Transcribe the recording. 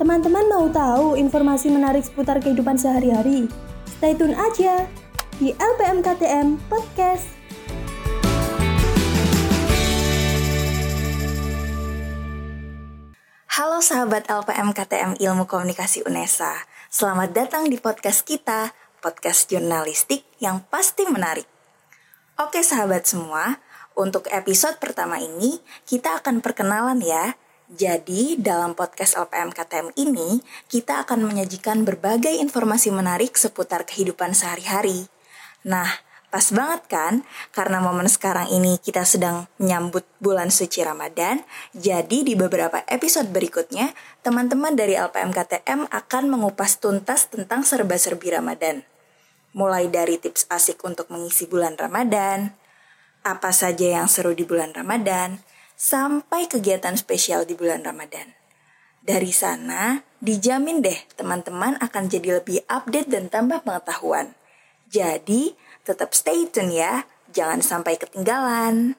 Teman-teman mau tahu informasi menarik seputar kehidupan sehari-hari? Stay tune aja di LPM KTM Podcast. Halo sahabat LPM KTM Ilmu Komunikasi UNESA. Selamat datang di podcast kita, podcast jurnalistik yang pasti menarik. Oke sahabat semua, untuk episode pertama ini kita akan perkenalan ya jadi, dalam podcast LPM KTM ini, kita akan menyajikan berbagai informasi menarik seputar kehidupan sehari-hari. Nah, pas banget kan? Karena momen sekarang ini kita sedang menyambut bulan suci Ramadan, jadi di beberapa episode berikutnya, teman-teman dari LPM KTM akan mengupas tuntas tentang serba-serbi Ramadan. Mulai dari tips asik untuk mengisi bulan Ramadan, apa saja yang seru di bulan Ramadan, sampai kegiatan spesial di bulan Ramadan. Dari sana, dijamin deh teman-teman akan jadi lebih update dan tambah pengetahuan. Jadi, tetap stay tune ya, jangan sampai ketinggalan.